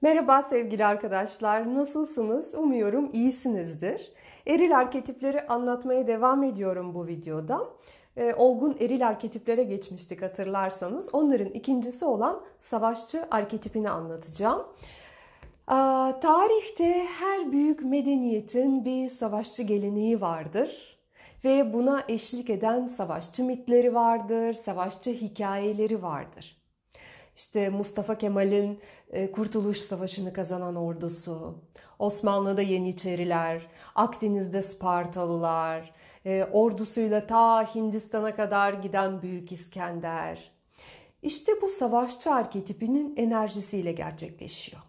Merhaba sevgili arkadaşlar, nasılsınız? Umuyorum iyisinizdir. Eril arketipleri anlatmaya devam ediyorum bu videoda. Ee, olgun eril arketiplere geçmiştik hatırlarsanız. Onların ikincisi olan savaşçı arketipini anlatacağım. Tarihte her büyük medeniyetin bir savaşçı geleneği vardır. Ve buna eşlik eden savaşçı mitleri vardır, savaşçı hikayeleri vardır. İşte Mustafa Kemal'in e, Kurtuluş Savaşı'nı kazanan ordusu, Osmanlı'da Yeniçeriler, Akdeniz'de Spartalılar, e, ordusuyla ta Hindistan'a kadar giden Büyük İskender. İşte bu savaşçı arketipinin enerjisiyle gerçekleşiyor.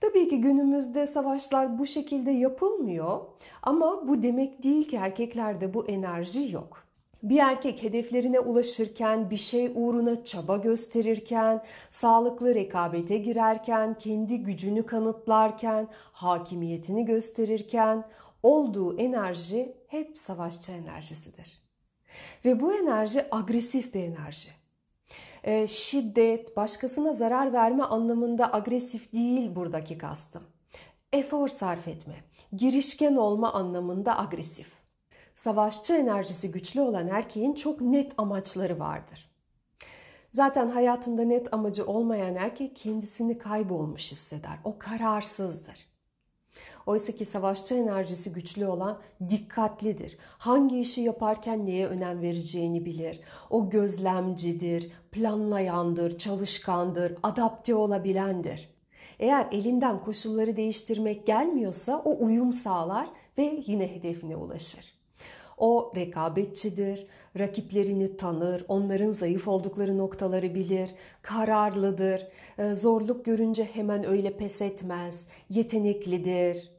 Tabii ki günümüzde savaşlar bu şekilde yapılmıyor ama bu demek değil ki erkeklerde bu enerji yok. Bir erkek hedeflerine ulaşırken, bir şey uğruna çaba gösterirken, sağlıklı rekabete girerken, kendi gücünü kanıtlarken, hakimiyetini gösterirken olduğu enerji hep savaşçı enerjisidir. Ve bu enerji agresif bir enerji. E, şiddet, başkasına zarar verme anlamında agresif değil buradaki kastım. Efor sarf etme, girişken olma anlamında agresif. Savaşçı enerjisi güçlü olan erkeğin çok net amaçları vardır. Zaten hayatında net amacı olmayan erkek kendisini kaybolmuş hisseder. O kararsızdır. Oysa ki savaşçı enerjisi güçlü olan dikkatlidir. Hangi işi yaparken neye önem vereceğini bilir. O gözlemcidir, planlayandır, çalışkandır, adapte olabilendir. Eğer elinden koşulları değiştirmek gelmiyorsa o uyum sağlar ve yine hedefine ulaşır. O rekabetçidir, rakiplerini tanır, onların zayıf oldukları noktaları bilir, kararlıdır, e, zorluk görünce hemen öyle pes etmez, yeteneklidir.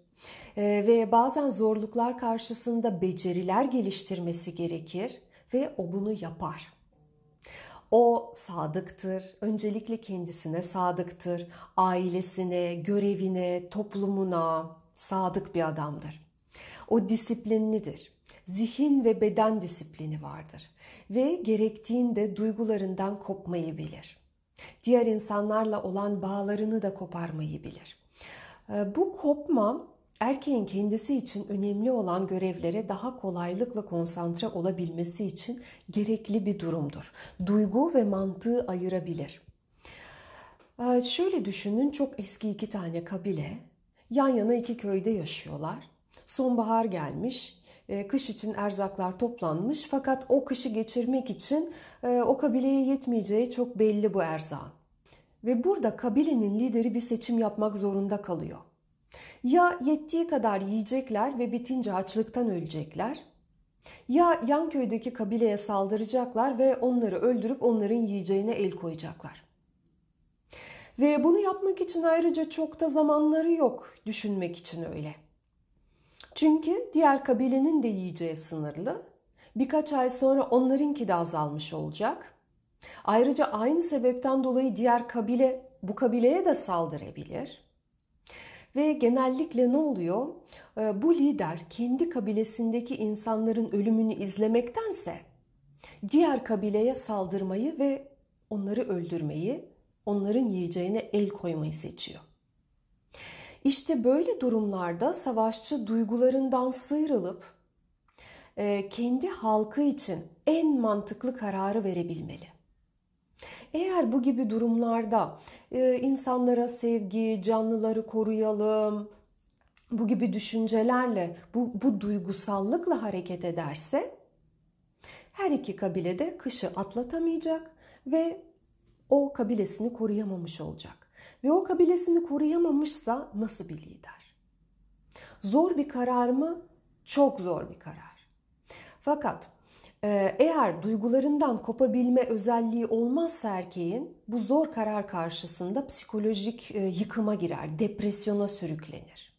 E, ve bazen zorluklar karşısında beceriler geliştirmesi gerekir ve o bunu yapar. O sadıktır, öncelikle kendisine sadıktır, ailesine, görevine, toplumuna sadık bir adamdır. O disiplinlidir zihin ve beden disiplini vardır ve gerektiğinde duygularından kopmayı bilir. Diğer insanlarla olan bağlarını da koparmayı bilir. Ee, bu kopma erkeğin kendisi için önemli olan görevlere daha kolaylıkla konsantre olabilmesi için gerekli bir durumdur. Duygu ve mantığı ayırabilir. Ee, şöyle düşünün çok eski iki tane kabile yan yana iki köyde yaşıyorlar. Sonbahar gelmiş, kış için erzaklar toplanmış fakat o kışı geçirmek için e, o kabileye yetmeyeceği çok belli bu erzağın. Ve burada kabilenin lideri bir seçim yapmak zorunda kalıyor. Ya yettiği kadar yiyecekler ve bitince açlıktan ölecekler ya yan köydeki kabileye saldıracaklar ve onları öldürüp onların yiyeceğine el koyacaklar. Ve bunu yapmak için ayrıca çok da zamanları yok düşünmek için öyle. Çünkü diğer kabilenin de yiyeceği sınırlı. Birkaç ay sonra onlarınki de azalmış olacak. Ayrıca aynı sebepten dolayı diğer kabile bu kabileye de saldırabilir. Ve genellikle ne oluyor? Ee, bu lider kendi kabilesindeki insanların ölümünü izlemektense diğer kabileye saldırmayı ve onları öldürmeyi, onların yiyeceğine el koymayı seçiyor. İşte böyle durumlarda savaşçı duygularından sıyrılıp e, kendi halkı için en mantıklı kararı verebilmeli. Eğer bu gibi durumlarda e, insanlara sevgi, canlıları koruyalım, bu gibi düşüncelerle, bu, bu duygusallıkla hareket ederse her iki kabile de kışı atlatamayacak ve o kabilesini koruyamamış olacak ve o kabilesini koruyamamışsa nasıl bir lider? Zor bir karar mı? Çok zor bir karar. Fakat e, eğer duygularından kopabilme özelliği olmazsa erkeğin bu zor karar karşısında psikolojik e, yıkıma girer, depresyona sürüklenir.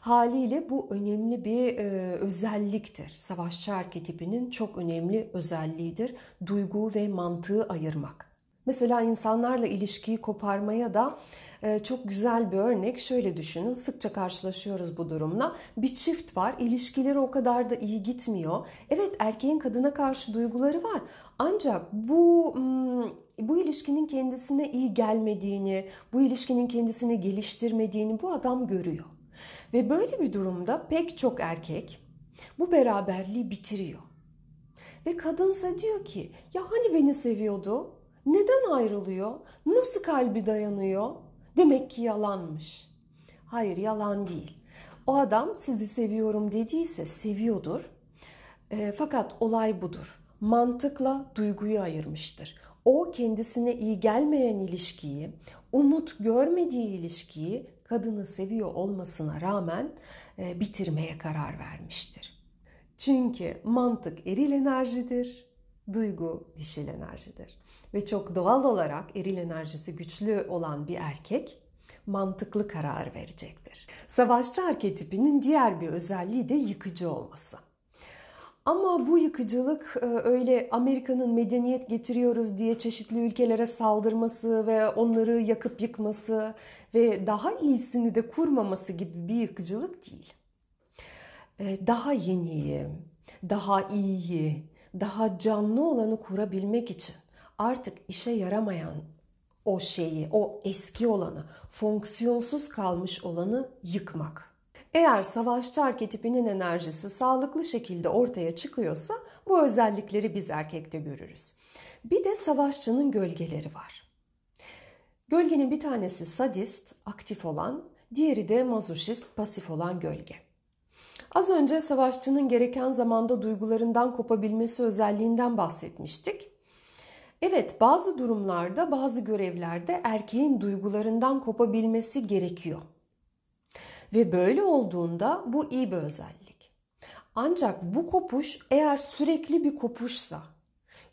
Haliyle bu önemli bir e, özelliktir. Savaşçı arketipinin çok önemli özelliğidir. Duygu ve mantığı ayırmak. Mesela insanlarla ilişkiyi koparmaya da e, çok güzel bir örnek. Şöyle düşünün, sıkça karşılaşıyoruz bu durumla. Bir çift var, ilişkileri o kadar da iyi gitmiyor. Evet, erkeğin kadına karşı duyguları var. Ancak bu hmm, bu ilişkinin kendisine iyi gelmediğini, bu ilişkinin kendisini geliştirmediğini bu adam görüyor. Ve böyle bir durumda pek çok erkek bu beraberliği bitiriyor. Ve kadınsa diyor ki ya hani beni seviyordu? Neden ayrılıyor? Nasıl kalbi dayanıyor? Demek ki yalanmış. Hayır yalan değil. O adam sizi seviyorum dediyse seviyordur. E, fakat olay budur. Mantıkla duyguyu ayırmıştır. O kendisine iyi gelmeyen ilişkiyi, umut görmediği ilişkiyi kadını seviyor olmasına rağmen e, bitirmeye karar vermiştir. Çünkü mantık eril enerjidir, duygu dişil enerjidir. Ve çok doğal olarak eril enerjisi güçlü olan bir erkek mantıklı karar verecektir. Savaşçı arketipinin diğer bir özelliği de yıkıcı olması. Ama bu yıkıcılık e, öyle Amerika'nın medeniyet getiriyoruz diye çeşitli ülkelere saldırması ve onları yakıp yıkması ve daha iyisini de kurmaması gibi bir yıkıcılık değil. E, daha yeniyi, daha iyiyi, daha canlı olanı kurabilmek için artık işe yaramayan o şeyi, o eski olanı, fonksiyonsuz kalmış olanı yıkmak. Eğer savaşçı arketipinin enerjisi sağlıklı şekilde ortaya çıkıyorsa bu özellikleri biz erkekte görürüz. Bir de savaşçının gölgeleri var. Gölgenin bir tanesi sadist, aktif olan, diğeri de mazoşist, pasif olan gölge. Az önce savaşçının gereken zamanda duygularından kopabilmesi özelliğinden bahsetmiştik. Evet, bazı durumlarda, bazı görevlerde erkeğin duygularından kopabilmesi gerekiyor. Ve böyle olduğunda bu iyi bir özellik. Ancak bu kopuş eğer sürekli bir kopuşsa,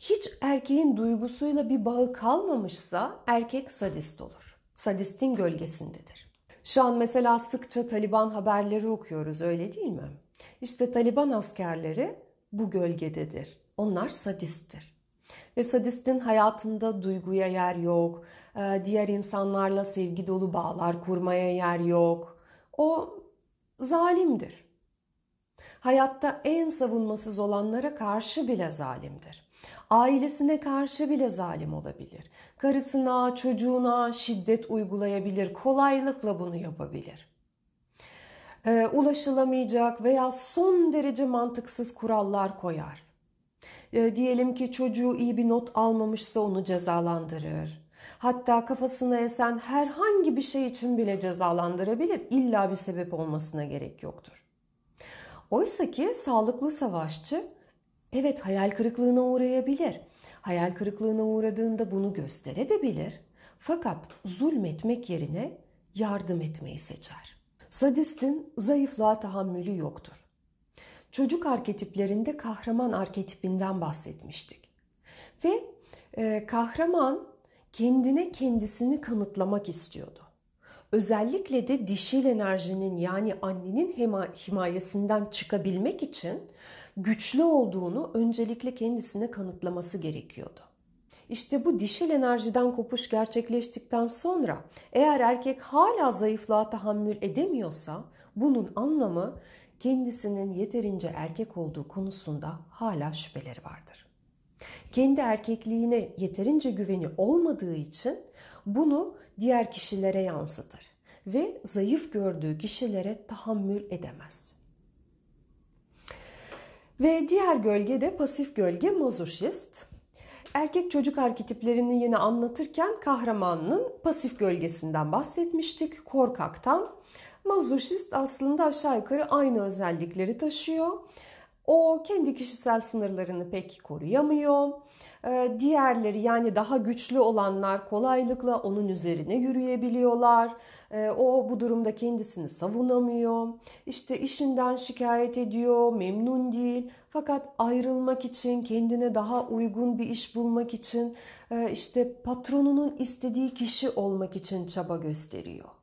hiç erkeğin duygusuyla bir bağı kalmamışsa erkek sadist olur. Sadistin gölgesindedir. Şu an mesela sıkça Taliban haberleri okuyoruz öyle değil mi? İşte Taliban askerleri bu gölgededir. Onlar sadisttir. Ve sadistin hayatında duyguya yer yok, diğer insanlarla sevgi dolu bağlar kurmaya yer yok, o zalimdir. Hayatta en savunmasız olanlara karşı bile zalimdir. Ailesine karşı bile zalim olabilir. Karısına, çocuğuna şiddet uygulayabilir. Kolaylıkla bunu yapabilir. Ee, ulaşılamayacak veya son derece mantıksız kurallar koyar. Ee, diyelim ki çocuğu iyi bir not almamışsa onu cezalandırır. Hatta kafasına esen herhangi bir şey için bile cezalandırabilir. İlla bir sebep olmasına gerek yoktur. Oysa ki sağlıklı savaşçı evet hayal kırıklığına uğrayabilir. Hayal kırıklığına uğradığında bunu gösterebilir. Fakat zulmetmek yerine yardım etmeyi seçer. Sadistin zayıflığa tahammülü yoktur. Çocuk arketiplerinde kahraman arketipinden bahsetmiştik. Ve e, kahraman kendine kendisini kanıtlamak istiyordu. Özellikle de dişil enerjinin yani annenin himayesinden çıkabilmek için güçlü olduğunu öncelikle kendisine kanıtlaması gerekiyordu. İşte bu dişil enerjiden kopuş gerçekleştikten sonra eğer erkek hala zayıflığa tahammül edemiyorsa bunun anlamı kendisinin yeterince erkek olduğu konusunda hala şüpheleri vardır kendi erkekliğine yeterince güveni olmadığı için bunu diğer kişilere yansıtır ve zayıf gördüğü kişilere tahammül edemez. Ve diğer gölge de pasif gölge mazoşist. Erkek çocuk arketiplerini yine anlatırken kahramanının pasif gölgesinden bahsetmiştik, korkaktan. Mazoşist aslında aşağı yukarı aynı özellikleri taşıyor. O kendi kişisel sınırlarını pek koruyamıyor. Ee, diğerleri yani daha güçlü olanlar kolaylıkla onun üzerine yürüyebiliyorlar. Ee, o bu durumda kendisini savunamıyor. İşte işinden şikayet ediyor, memnun değil. Fakat ayrılmak için, kendine daha uygun bir iş bulmak için, e, işte patronunun istediği kişi olmak için çaba gösteriyor.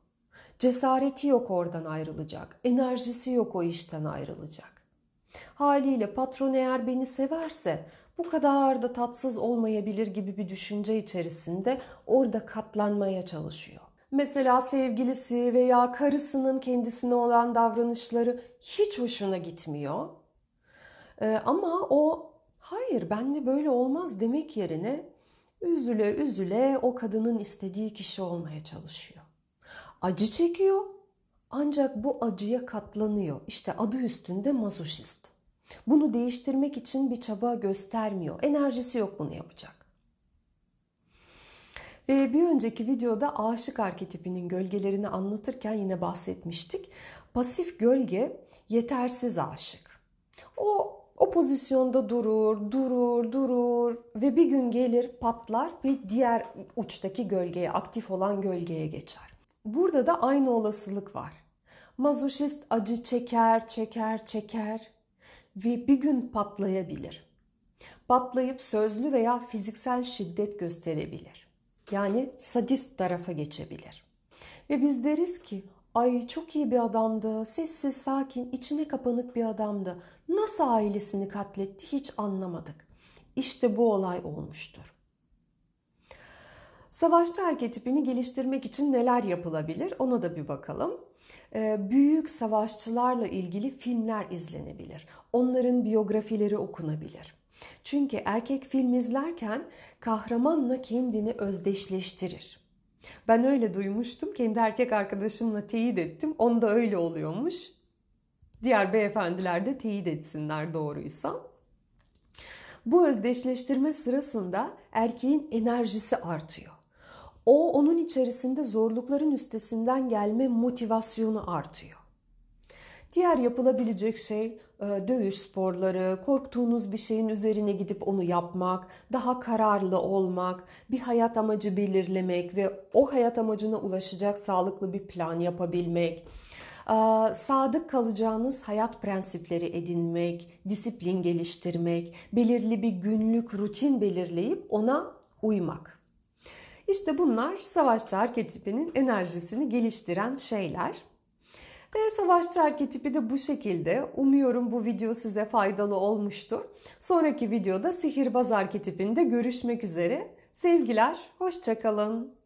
Cesareti yok oradan ayrılacak, enerjisi yok o işten ayrılacak. Haliyle patron eğer beni severse bu kadar da tatsız olmayabilir gibi bir düşünce içerisinde orada katlanmaya çalışıyor. Mesela sevgilisi veya karısının kendisine olan davranışları hiç hoşuna gitmiyor. Ee, ama o hayır benle böyle olmaz demek yerine üzüle üzüle o kadının istediği kişi olmaya çalışıyor. Acı çekiyor ancak bu acıya katlanıyor. İşte adı üstünde mazoşist. Bunu değiştirmek için bir çaba göstermiyor. Enerjisi yok bunu yapacak. Ve bir önceki videoda aşık arketipinin gölgelerini anlatırken yine bahsetmiştik. Pasif gölge yetersiz aşık. O o pozisyonda durur, durur, durur ve bir gün gelir patlar ve diğer uçtaki gölgeye, aktif olan gölgeye geçer. Burada da aynı olasılık var. Mazoşist acı çeker, çeker, çeker ve bir gün patlayabilir. Patlayıp sözlü veya fiziksel şiddet gösterebilir. Yani sadist tarafa geçebilir. Ve biz deriz ki ay çok iyi bir adamdı, sessiz, sakin, içine kapanık bir adamdı. Nasıl ailesini katletti hiç anlamadık. İşte bu olay olmuştur. Savaşçı arketipini geliştirmek için neler yapılabilir ona da bir bakalım. Ee, büyük savaşçılarla ilgili filmler izlenebilir. Onların biyografileri okunabilir. Çünkü erkek film izlerken kahramanla kendini özdeşleştirir. Ben öyle duymuştum. Kendi erkek arkadaşımla teyit ettim. Onda öyle oluyormuş. Diğer beyefendiler de teyit etsinler doğruysa. Bu özdeşleştirme sırasında erkeğin enerjisi artıyor. O onun içerisinde zorlukların üstesinden gelme motivasyonu artıyor. Diğer yapılabilecek şey e, dövüş sporları, korktuğunuz bir şeyin üzerine gidip onu yapmak, daha kararlı olmak, bir hayat amacı belirlemek ve o hayat amacına ulaşacak sağlıklı bir plan yapabilmek, e, sadık kalacağınız hayat prensipleri edinmek, disiplin geliştirmek, belirli bir günlük rutin belirleyip ona uymak. İşte bunlar savaşçı arketipinin enerjisini geliştiren şeyler. Ve savaşçı arketipi de bu şekilde. Umuyorum bu video size faydalı olmuştur. Sonraki videoda sihirbaz arketipinde görüşmek üzere. Sevgiler, hoşçakalın.